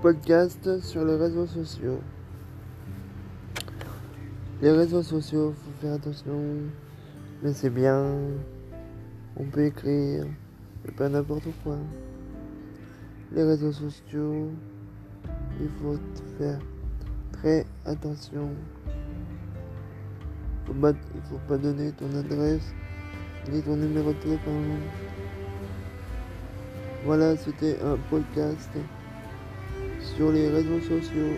podcast sur les réseaux sociaux. Les réseaux sociaux, faut faire attention, mais c'est bien. On peut écrire, mais pas n'importe quoi. Les réseaux sociaux, il faut faire très attention. Faut pas, il faut pas donner ton adresse ni ton numéro de téléphone. Voilà, c'était un podcast sur les réseaux sociaux.